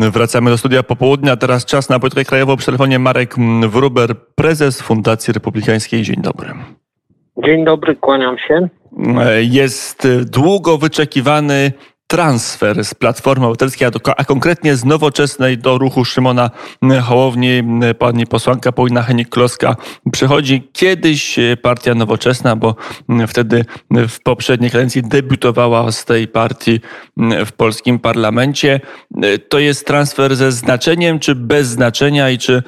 Wracamy do studia popołudnia. Teraz czas na politykę krajową. Przy telefonie Marek Wruber, prezes Fundacji Republikańskiej. Dzień dobry. Dzień dobry, kłaniam się. Jest długo wyczekiwany transfer z Platformy Obywatelskiej, a, konkretnie z Nowoczesnej do ruchu Szymona Hołowni. Pani posłanka Paulina Henik-Kloska przychodzi. Kiedyś partia Nowoczesna, bo wtedy w poprzedniej kadencji debiutowała z tej partii w polskim parlamencie. To jest transfer ze znaczeniem, czy bez znaczenia i czy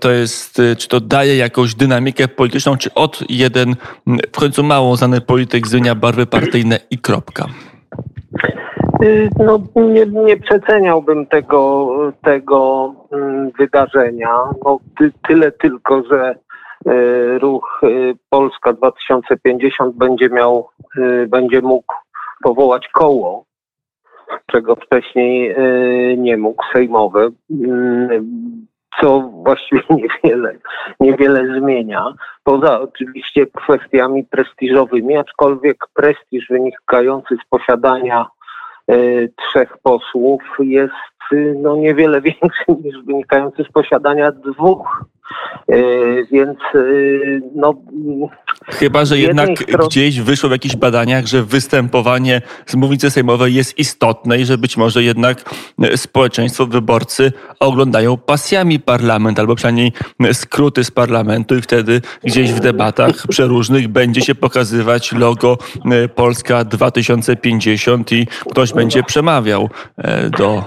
to jest, czy to daje jakąś dynamikę polityczną, czy od jeden w końcu mało znany polityk zmienia barwy partyjne i kropka? Y, no, nie, nie przeceniałbym tego, tego mm, wydarzenia. No, ty, tyle tylko, że y, ruch y, Polska 2050 będzie miał, będzie mógł powołać koło, czego wcześniej nie mógł, sejmowe, mm, co właściwie niewiele, niewiele zmienia. Poza oczywiście kwestiami prestiżowymi, aczkolwiek prestiż wynikający z posiadania trzech posłów jest no, niewiele większy niż wynikający z posiadania dwóch. E, więc e, no. Chyba, że jednak strony... gdzieś wyszło w jakichś badaniach, że występowanie z mównicy sejmowej jest istotne i że być może jednak społeczeństwo, wyborcy oglądają pasjami parlament, albo przynajmniej skróty z parlamentu i wtedy gdzieś w debatach przeróżnych będzie się pokazywać logo Polska 2050 i ktoś będzie przemawiał do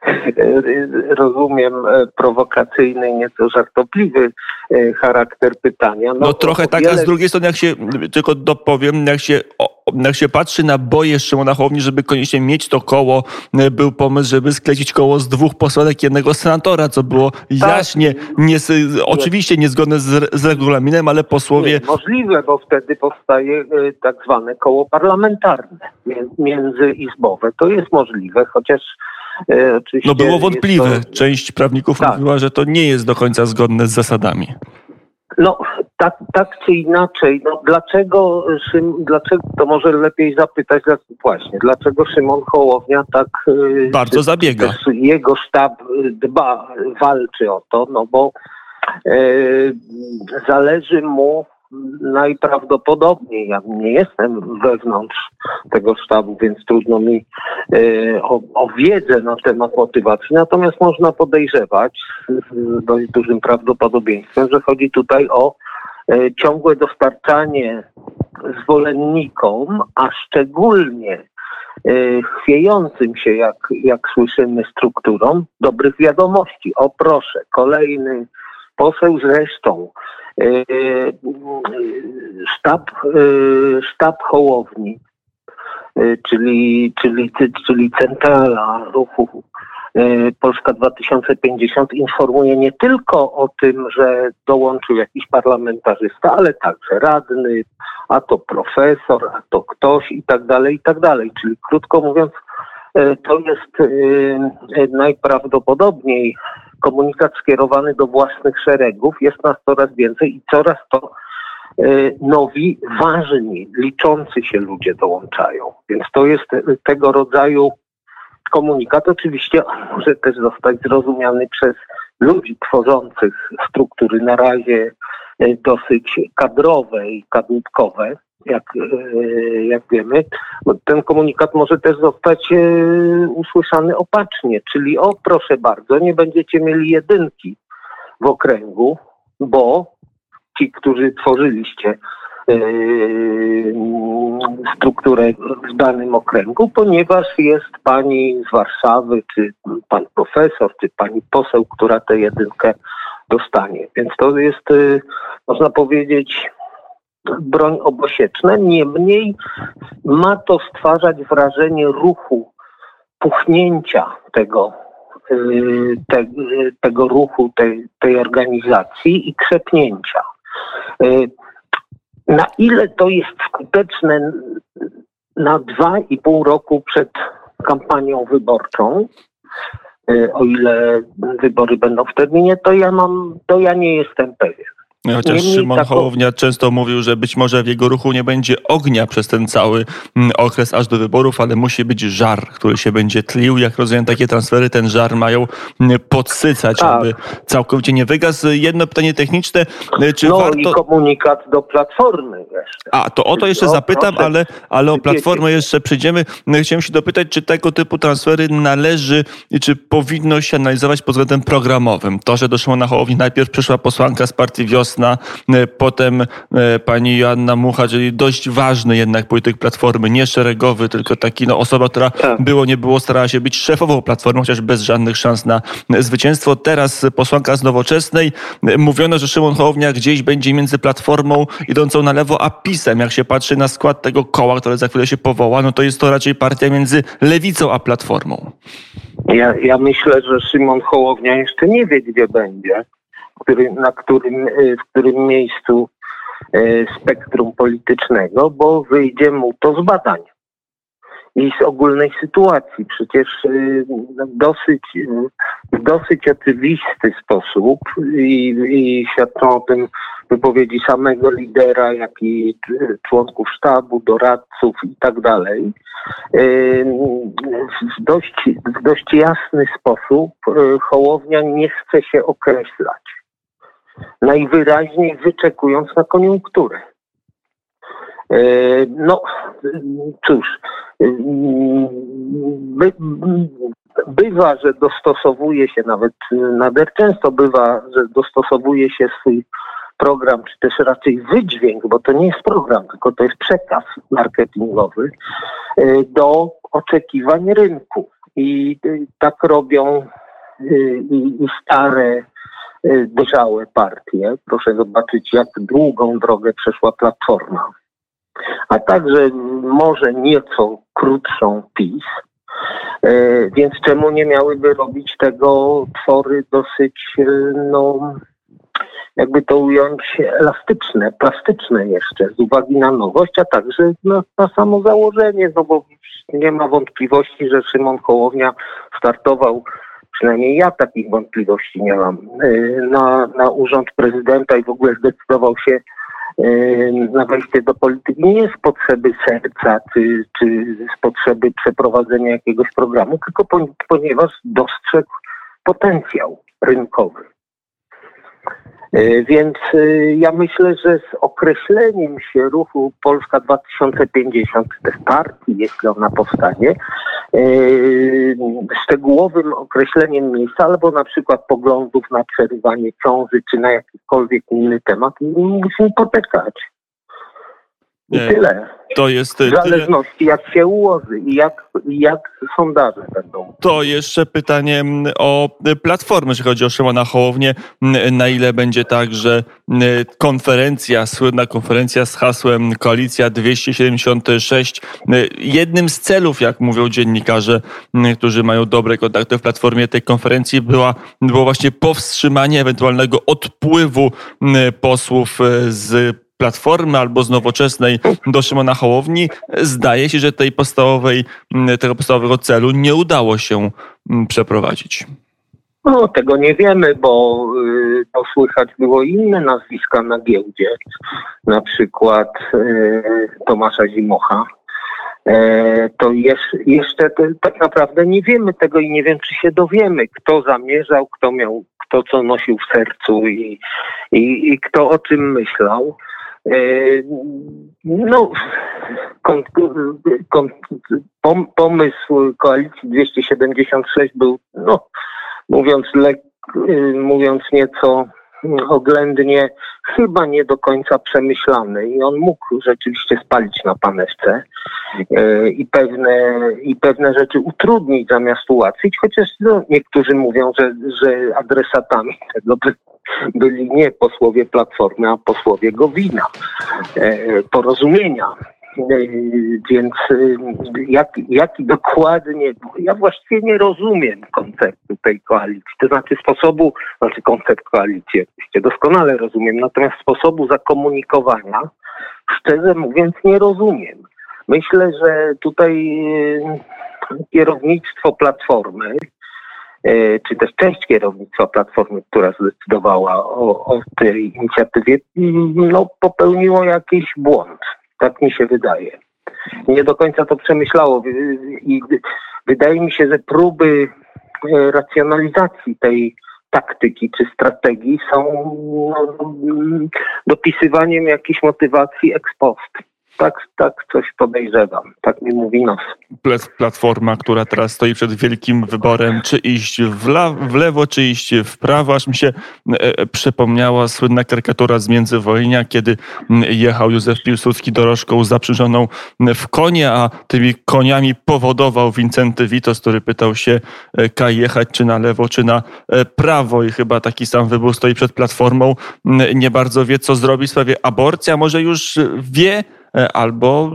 rozumiem e, prowokacyjny, nieco żartobliwy e, charakter pytania. No, no trochę tak, wiele... a z drugiej strony jak się, tylko dopowiem, jak się, jak się patrzy na boje Szymona Hołowni, żeby koniecznie mieć to koło, e, był pomysł, żeby sklecić koło z dwóch posłanek jednego senatora, co było tak. jaśnie, nie, oczywiście niezgodne z, z regulaminem, ale posłowie... Nie, możliwe, bo wtedy powstaje tak zwane koło parlamentarne, międzyizbowe. To jest możliwe, chociaż oczywiście no było wątpliwe. To... Część prawników tak. mówiła, że to nie jest do końca zgodne z zasadami. No, tak, tak czy inaczej, no dlaczego, dlaczego, to może lepiej zapytać właśnie, dlaczego Szymon Hołownia tak e, bardzo zabiega? Jego sztab dba, walczy o to, no bo e, zależy mu najprawdopodobniej, ja nie jestem wewnątrz tego sztabu, więc trudno mi e, o, o, wiedzę na temat motywacji, natomiast można podejrzewać z dość dużym prawdopodobieństwem, że chodzi tutaj o e, ciągłe dostarczanie zwolennikom, a szczególnie e, chwiejącym się, jak, jak słyszymy, strukturom dobrych wiadomości. O proszę, kolejny poseł zresztą sztab, e, sztab Hołowni, e, czyli, czyli, czyli centrala ruchu Polska 2050 informuje nie tylko o tym, że dołączył jakiś parlamentarzysta, ale także radny, a to profesor, a to ktoś i tak dalej, i tak dalej. Czyli krótko mówiąc, to jest najprawdopodobniej komunikat skierowany do własnych szeregów, jest nas coraz więcej i coraz to e, nowi, ważni, liczący się ludzie dołączają. Więc to jest e, tego rodzaju komunikat. Oczywiście może też zostać zrozumiany przez ludzi tworzących struktury na razie e, dosyć kadrowe i kadłubkowe, jak, e, jak wiemy, ten komunikat może też zostać e, usłyszany opacznie, czyli o proszę bardzo, nie będziecie mieli jedynki w okręgu, bo ci, którzy tworzyliście e, strukturę w danym okręgu, ponieważ jest pani z Warszawy, czy pan profesor, czy pani poseł, która tę jedynkę dostanie. Więc to jest, można powiedzieć, broń obosieczna. Niemniej ma to stwarzać wrażenie ruchu, puchnięcia tego, y, te, tego ruchu, tej, tej organizacji i krzepnięcia. Y, na ile to jest skuteczne na dwa i pół roku przed kampanią wyborczą, y, o ile wybory będą w terminie, to ja mam, to ja nie jestem pewien. Chociaż Niemniej Szymon taką... Hołownia często mówił, że być może w jego ruchu nie będzie ognia przez ten cały mm, okres aż do wyborów, ale musi być żar, który się będzie tlił. Jak rozumiem, takie transfery ten żar mają mm, podsycać, tak. aby całkowicie nie wygasł. Jedno pytanie techniczne. Czy no warto... i komunikat do Platformy jeszcze. A, to o to jeszcze no, zapytam, ale, ale o Platformę jeszcze przyjdziemy. Chciałem się dopytać, czy tego typu transfery należy i czy powinno się analizować pod względem programowym. To, że do Szymona Hołowni najpierw przyszła posłanka z partii Wiosna, e, potem e, pani Joanna Mucha, czyli dość ważny jednak polityk Platformy, nie szeregowy, tylko taki no, osoba, która tak. było, nie było, starała się być szefową Platformy, chociaż bez żadnych szans na zwycięstwo. Teraz posłanka z Nowoczesnej. Mówiono, że Szymon Hołownia gdzieś będzie między Platformą idącą na lewo, a PiSem. Jak się patrzy na skład tego koła, które za chwilę się powoła, no to jest to raczej partia między Lewicą a Platformą. Ja, ja myślę, że Szymon Hołownia jeszcze nie wie, gdzie będzie, który, na którym, y, w którym miejscu y, spektrum politycznego, bo wyjdzie mu to z badań i z ogólnej sytuacji. Przecież y, dosyć, w dosyć oczywisty sposób i, i świadczą o tym wypowiedzi samego lidera, jak i członków sztabu, doradców i tak dalej, w dość, w dość jasny sposób Hołownia nie chce się określać. Najwyraźniej wyczekując na koniunkturę. Y, no, cóż, y, by, bywa, że dostosowuje się, nawet nader często bywa, że dostosowuje się swój program, czy też raczej wydźwięk, bo to nie jest program, tylko to jest przekaz marketingowy, y, do oczekiwań rynku. I tak robią y, i stare, dojrzałe partie. Proszę zobaczyć, jak długą drogę przeszła Platforma. A także może nieco krótszą PiS. Więc czemu nie miałyby robić tego twory dosyć no, jakby to ująć, elastyczne, plastyczne jeszcze z uwagi na nowość, a także na, na samo założenie, no bo nie ma wątpliwości, że Szymon Hołownia startował przynajmniej ja takich wątpliwości nie mam, y, na, na urząd prezydenta i w ogóle zdecydował się y, na wejście do polityki nie z potrzeby serca, czy, czy z potrzeby przeprowadzenia jakiegoś programu, tylko ponieważ dostrzegł potencjał rynkowy. E, więc e, ja myślę, że z określeniem się ruchu Polska 2050, też partii, jeśli ona powstanie, e, szczegółowym określeniem miejsca albo na przykład poglądów na przerywanie ciąży czy na jakikolwiek inny temat musimy potykać. I tyle. To jest w zależności jak się ułoży i jak, jak sondaże będą. To jeszcze pytanie mm, o platformę, jeśli chodzi o Szymona Hołownię. Mm, na ile będzie tak, że mm, konferencja, słynna konferencja z hasłem Koalicja 276, jednym z celów, jak mówią dziennikarze, którzy mają dobre kontakty w platformie tej konferencji, była, było właśnie powstrzymanie ewentualnego odpływu posłów z Platformy albo z Nowoczesnej do Szymona Hołowni, zdaje się, że tej podstawowej, tego podstawowego celu nie udało się przeprowadzić. No, tego nie wiemy, bo y, to słychać było inne nazwiska na giełdzie, na przykład y, Tomasza Zimocha. E, to jeszcze, jeszcze tak naprawdę nie wiemy tego i nie wiem, czy się dowiemy, kto zamierzał, kto miał, kto co nosił w sercu i, i, i kto o czym myślał. E, no, kon, kon, pomysł koalicji 276 był, no, mówiąc, lek, mówiąc nieco oględnie, chyba nie do końca przemyślany i on mógł rzeczywiście spalić na panewce e, i pewne, i pewne rzeczy utrudnić zamiast ułatwić, chociaż no, niektórzy mówią, że, że adresatami tego byli nie posłowie Platformy, a posłowie Gowina, e, porozumienia. Więc e, jak, jaki dokładnie, ja właściwie nie rozumiem konceptu tej koalicji, to znaczy sposobu, znaczy koncept koalicji oczywiście doskonale rozumiem, natomiast sposobu zakomunikowania, szczerze mówiąc, nie rozumiem. Myślę, że tutaj kierownictwo Platformy czy też część kierownictwa Platformy, która zdecydowała o, o tej inicjatywie, no, popełniło jakiś błąd. Tak mi się wydaje. Nie do końca to przemyślało i wydaje mi się, że próby e, racjonalizacji tej taktyki czy strategii są no, dopisywaniem jakichś motywacji ex post tak, tak coś podejrzewam. Tak mi mówi nos. Platforma, która teraz stoi przed wielkim wyborem, czy iść w, la, w lewo, czy iść w prawo. Aż mi się e, e przypomniała słynna karykatura z międzywojnia, kiedy jechał Józef Piłsudski dorożką zaprzężoną w konie, a tymi koniami powodował Wincenty Witos, który pytał się, e, kaj jechać czy na lewo, czy na e, prawo. I chyba taki sam wybór stoi przed Platformą. Nie bardzo wie, co zrobić w sprawie aborcji, a może już wie, albo,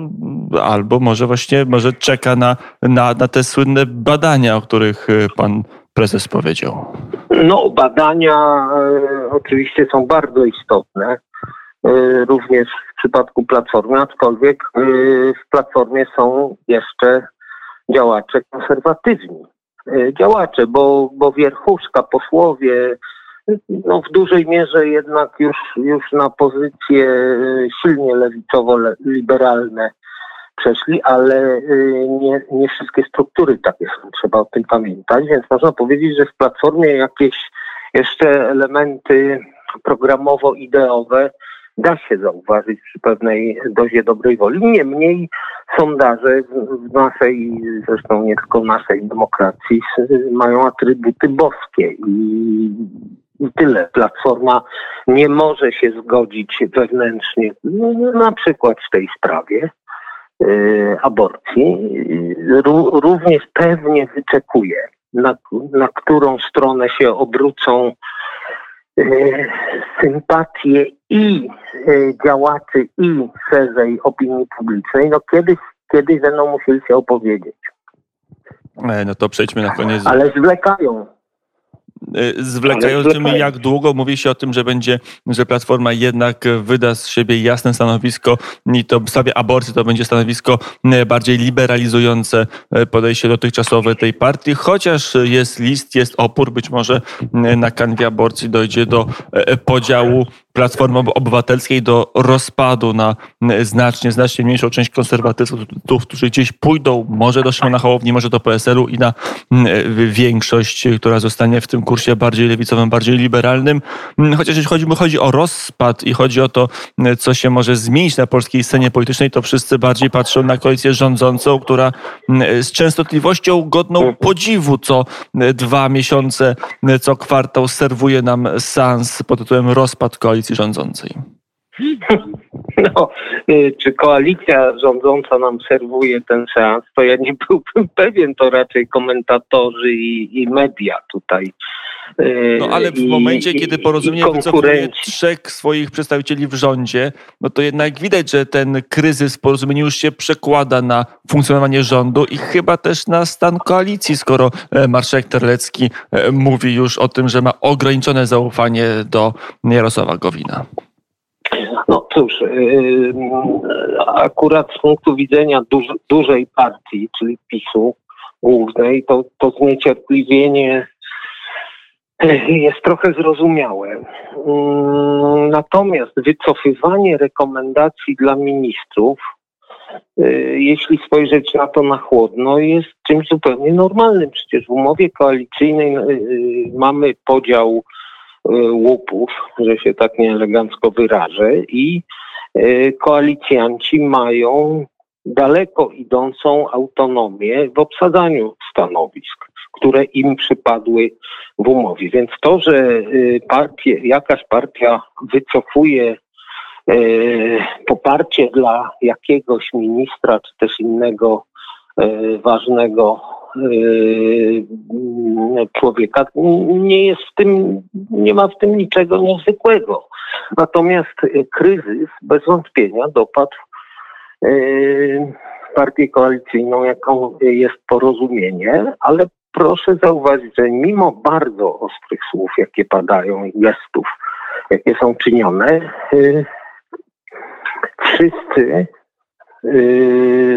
albo może właśnie może czeka na, na, na te słynne badania, o których e, pan prezes powiedział. No, badania e, oczywiście są bardzo istotne, e, również w przypadku Platformy, aczkolwiek e, w Platformie są jeszcze działacze konserwatywni. E, działacze, bo, bo wierchuszka, posłowie, no w dużej mierze jednak już, już na pozycje y, silnie lewicowo-liberalne przeszli, ale y, nie, nie wszystkie struktury takie są, trzeba o tym pamiętać, więc można powiedzieć, że w Platformie jakieś jeszcze elementy programowo-ideowe da się zauważyć przy pewnej dozie dobrej woli. Niemniej sondaże w naszej, zresztą nie tylko naszej demokracji, mają atrybuty boskie i i tyle. Platforma nie może się zgodzić wewnętrznie, no, na przykład w tej sprawie y, aborcji. również pewnie wyczekuje, na, na którą stronę się obrócą y, sympatie i y, działaczy, i szerzej opinii publicznej. No kiedyś, kiedyś będą musieli się opowiedzieć. E, no to przejdźmy na koniec. Ale zwlekają. Y, zwlekającym jak długo? Mówi się o tym, że będzie, że Platforma jednak wyda z siebie jasne stanowisko i to w sprawie aborcji to będzie stanowisko y, bardziej liberalizujące y, podejście dotychczasowe tej partii, chociaż jest list, jest opór, być może na kanwie aborcji dojdzie do podziału Platformy Obywatelskiej do rozpadu na znacznie, znacznie mniejszą część konserwatystów, którzy gdzieś pójdą może do Szymona Hołowni, może do PSL-u i na większość, która zostanie w tym kursie bardziej lewicowym, bardziej liberalnym. Chociaż jeśli chodzi, chodzi o rozpad i chodzi o to, co się może zmienić na polskiej scenie politycznej, to wszyscy bardziej patrzą na koalicję rządzącą, która z częstotliwością godną podziwu co dwa miesiące, co kwartał serwuje nam sans pod tytułem rozpad koalicji koalicji rządzącej? No, y, czy koalicja rządząca nam serwuje ten seans, to ja nie byłbym pewien, to raczej komentatorzy i, i media tutaj. Y, no ale w I, momencie, kiedy porozumienie wycofuje trzech swoich przedstawicieli w rządzie, no to jednak widać, że ten kryzys w porozumieniu już się przekłada na funkcjonowanie rządu i chyba też na stan koalicji, skoro e, marszałek Terlecki e, mówi już o tym, że ma ograniczone zaufanie do Jarosława Gowina. No cóż, yy, akurat z punktu widzenia duż, dużej partii, czyli PiSu głównej, to, to zniecierpliwienie yy, jest trochę zrozumiałe. Yy, natomiast wycofywanie rekomendacji dla ministrów, yy, jeśli spojrzeć na to na chłodno, jest czymś zupełnie normalnym. Przecież w umowie koalicyjnej yy, mamy podział Y, łupów, że się tak nieelegancko wyrażę, i y, koalicjanci mają daleko idącą autonomię w obsadzaniu stanowisk, które im przypadły w umowie. Więc to, że y, partie, jakaś partia wycofuje poparcie dla jakiegoś ministra czy też innego ważnego Yy, człowieka nie jest w tym, nie ma w tym niczego niezwykłego. Natomiast kryzys bez wątpienia dopadł partię koalicyjną, jaką jest porozumienie, ale proszę zauważyć, że mimo bardzo ostrych słów, jakie padają i gestów, jakie są czynione, yy, wszyscy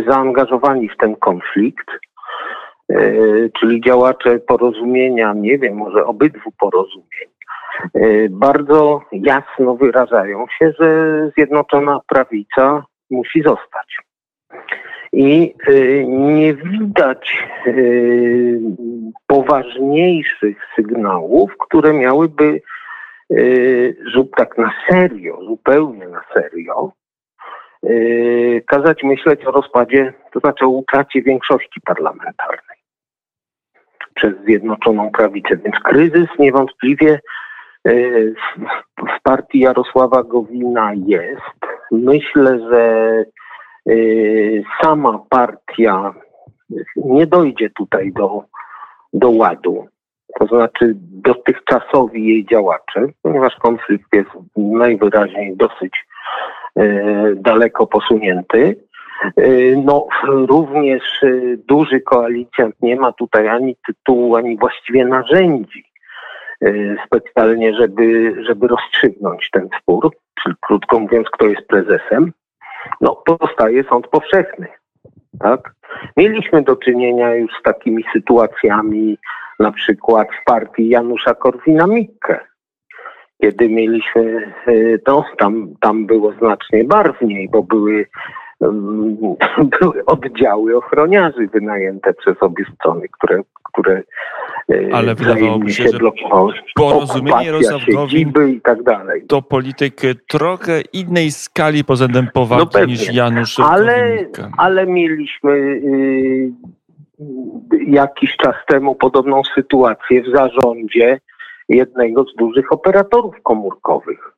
zaangażowani w ten konflikt czyli działacze porozumienia, nie wiem, może obydwu porozumień, bardzo jasno wyrażają się, że Zjednoczona Prawica musi zostać. I nie widać poważniejszych sygnałów, które miałyby tak na serio, zupełnie na serio, kazać myśleć o rozpadzie, to znaczy o utracie większości parlamentarnej przez Zjednoczoną Prawicę. Więc kryzys niewątpliwie w partii Jarosława Gowina jest. Myślę, że sama partia nie dojdzie tutaj do, do ładu. To znaczy dotychczasowi jej działacze, ponieważ konflikt jest najwyraźniej dosyć daleko posunięty. No, również duży koalicjant nie ma tutaj ani tytułu, ani właściwie narzędzi specjalnie, żeby, żeby rozstrzygnąć ten spór, czyli krótko mówiąc, kto jest prezesem, no pozostaje sąd powszechny. Tak? Mieliśmy do czynienia już z takimi sytuacjami, na przykład w partii Janusza Korwina-Mikke, kiedy mieliśmy, no tam, tam było znacznie barwniej, bo były były oddziały ochroniarzy wynajęte przez obie strony, które, które e, Ale wydawałoby się, że porozumienie Jarosław Gowin i tak dalej. to polityk trochę innej skali pod względem powagi no niż Janusz ale, ale mieliśmy y, jakiś czas temu podobną sytuację w zarządzie jednego z dużych operatorów komórkowych.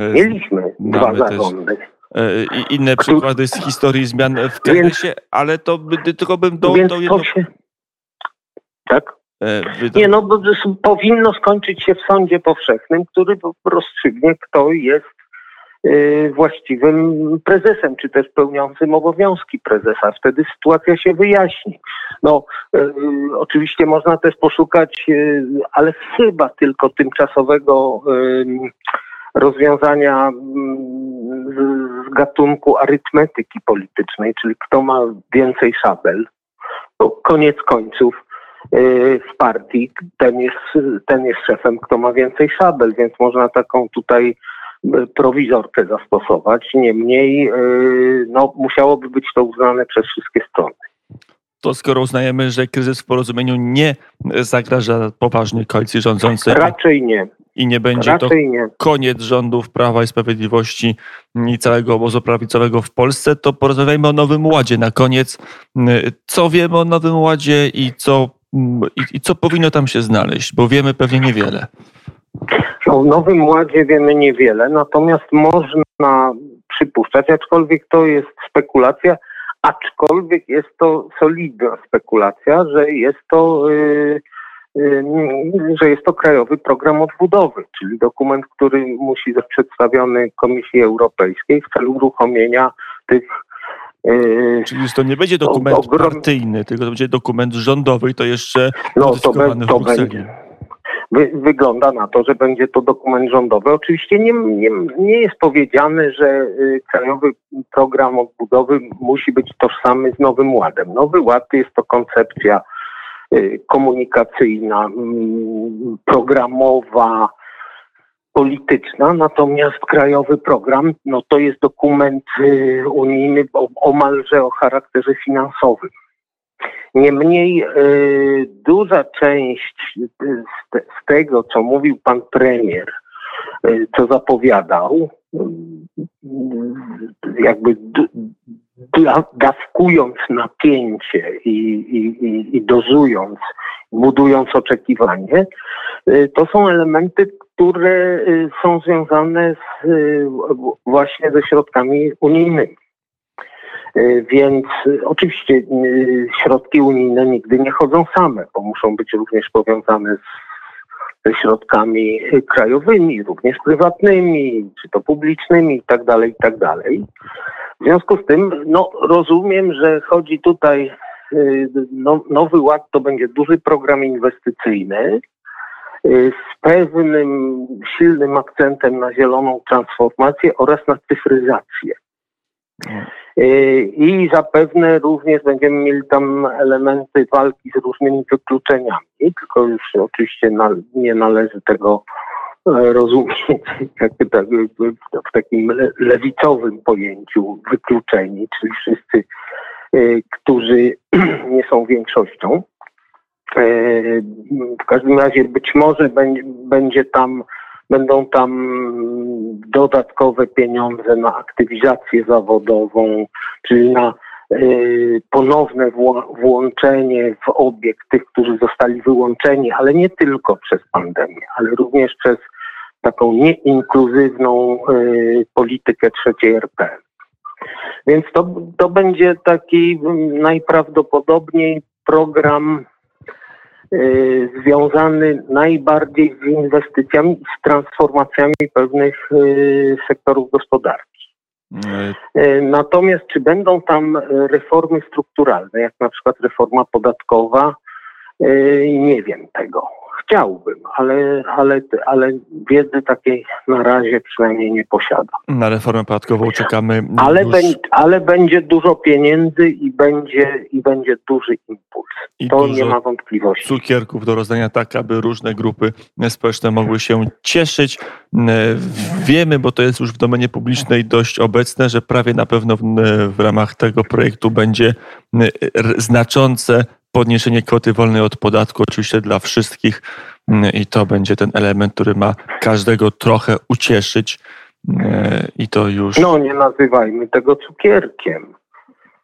E, Mieliśmy dwa zarządy. E, inne przykłady z historii zmian w KRS-ie, ale to by, tylko bym dołączył jedno... Się... Tak? E, Nie, no bo powinno skończyć się w sądzie powszechnym, który rozstrzygnie, kto jest e, właściwym prezesem, czy też pełniącym obowiązki prezesa. Wtedy sytuacja się wyjaśni. No, oczywiście można też poszukać, ale chyba tylko tymczasowego rozwiązania mm, z gatunku arytmetyki politycznej, czyli kto ma więcej szabel. To koniec końców w partii ten jest, ten jest szefem, kto ma więcej szabel, więc można taką tutaj y, prowizorkę zastosować. Niemniej y, no, musiałoby być to uznane przez wszystkie strony to skoro uznajemy, że kryzys w porozumieniu nie zagraża poważnej koalicji rządzącej. Raczej nie. I nie będzie Raczej to nie. koniec rządów Prawa i Sprawiedliwości i całego obozu prawicowego w Polsce, to porozmawiajmy o Nowym Ładzie na koniec. Co wiemy o Nowym Ładzie i co, i, i co powinno tam się znaleźć? Bo wiemy pewnie niewiele. O Nowym Ładzie wiemy niewiele, natomiast można przypuszczać, aczkolwiek to jest spekulacja, aczkolwiek jest to solidna spekulacja, że jest to, yy, yy, że jest to krajowy program odbudowy, czyli dokument, który musi być przedstawiony Komisji Europejskiej w celu uruchomienia tych Czyli to nie będzie dokument ogrom... partyjny, tylko to będzie dokument rządowy i to jeszcze no, to, be, to będzie wy, wygląda na to, że będzie to dokument rządowy. Oczywiście nie, nie, nie jest powiedziane, że y, Krajowy Program Odbudowy musi być tożsamy z Nowym Ładem. Nowy Ład jest to koncepcja y, komunikacyjna, mm, programowa, polityczna, natomiast krajowy program no to jest dokument y, unijny omalże o charakterze finansowym. Niemniej y, duża część z, z, tego, co mówił pan premier, y, co zapowiadał, y, jakby dawkując napięcie i, i, i, i dozując, budując oczekiwanie, to są elementy, które są związane z, właśnie ze środkami unijnymi. E, więc oczywiście środki unijne nigdy nie chodzą same, bo muszą być również powiązane z, środkami krajowymi, również prywatnymi, czy to publicznymi itd., tak itd. Tak w związku z tym, no, rozumiem, że chodzi tutaj, no, Nowy Ład to będzie duży program inwestycyjny, z pewnym silnym akcentem na zieloną transformację oraz na cyfryzację. I zapewne również będziemy mieli tam elementy walki z różnymi wykluczeniami, tylko już oczywiście nie należy tego rozumieć jakby tak, w takim lewicowym pojęciu wykluczeni, czyli wszyscy, którzy nie są większością. W każdym razie być może będzie tam Będą tam dodatkowe pieniądze na aktywizację zawodową, czyli na y, ponowne włączenie w obieg tych, którzy zostali wyłączeni, ale nie tylko przez pandemię, ale również przez taką nieinkluzywną y, politykę trzeciej RP. Więc to, to będzie taki najprawdopodobniej program związany najbardziej z inwestycjami i z transformacjami pewnych y, sektorów gospodarki. Y, natomiast czy będą tam reformy strukturalne, jak na przykład reforma podatkowa, nie wiem tego chciałbym, ale, ale, ale wiedzy takiej na razie przynajmniej nie posiadam. Na reformę podatkową czekamy. Ale, już... ale będzie dużo pieniędzy i będzie, i będzie duży impuls. I to nie ma wątpliwości. Cukierków do rozdania tak, aby różne grupy społeczne mogły się cieszyć. Wiemy, bo to jest już w domenie publicznej dość obecne, że prawie na pewno w, w ramach tego projektu będzie znaczące podniesienie kwoty wolnej od podatku, oczywiście dla wszystkich mm, i to będzie ten element, który ma każdego trochę ucieszyć mm, i to już... No nie nazywajmy tego cukierkiem.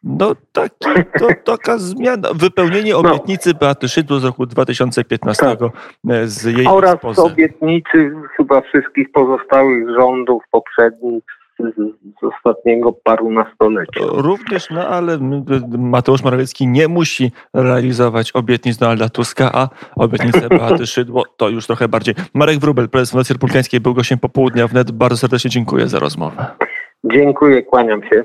No taki, to taka zmiana, wypełnienie no. obietnicy no. Beaty Szydło z roku 2015 tak. E, z jej Oraz ekspozy. obietnicy chyba wszystkich pozostałych rządów poprzednich z ostatniego parunastolecia. Również, no ale Mateusz Morawiecki nie musi realizować obietnic Donalda Tuska, a obietnice Beaty Szydło to już trochę bardziej. Marek Wrubel, prezes Fundacji Republikańskiej, był gościem popołudnia wnet. Bardzo serdecznie dziękuję za rozmowę. Dziękuję, kłaniam się.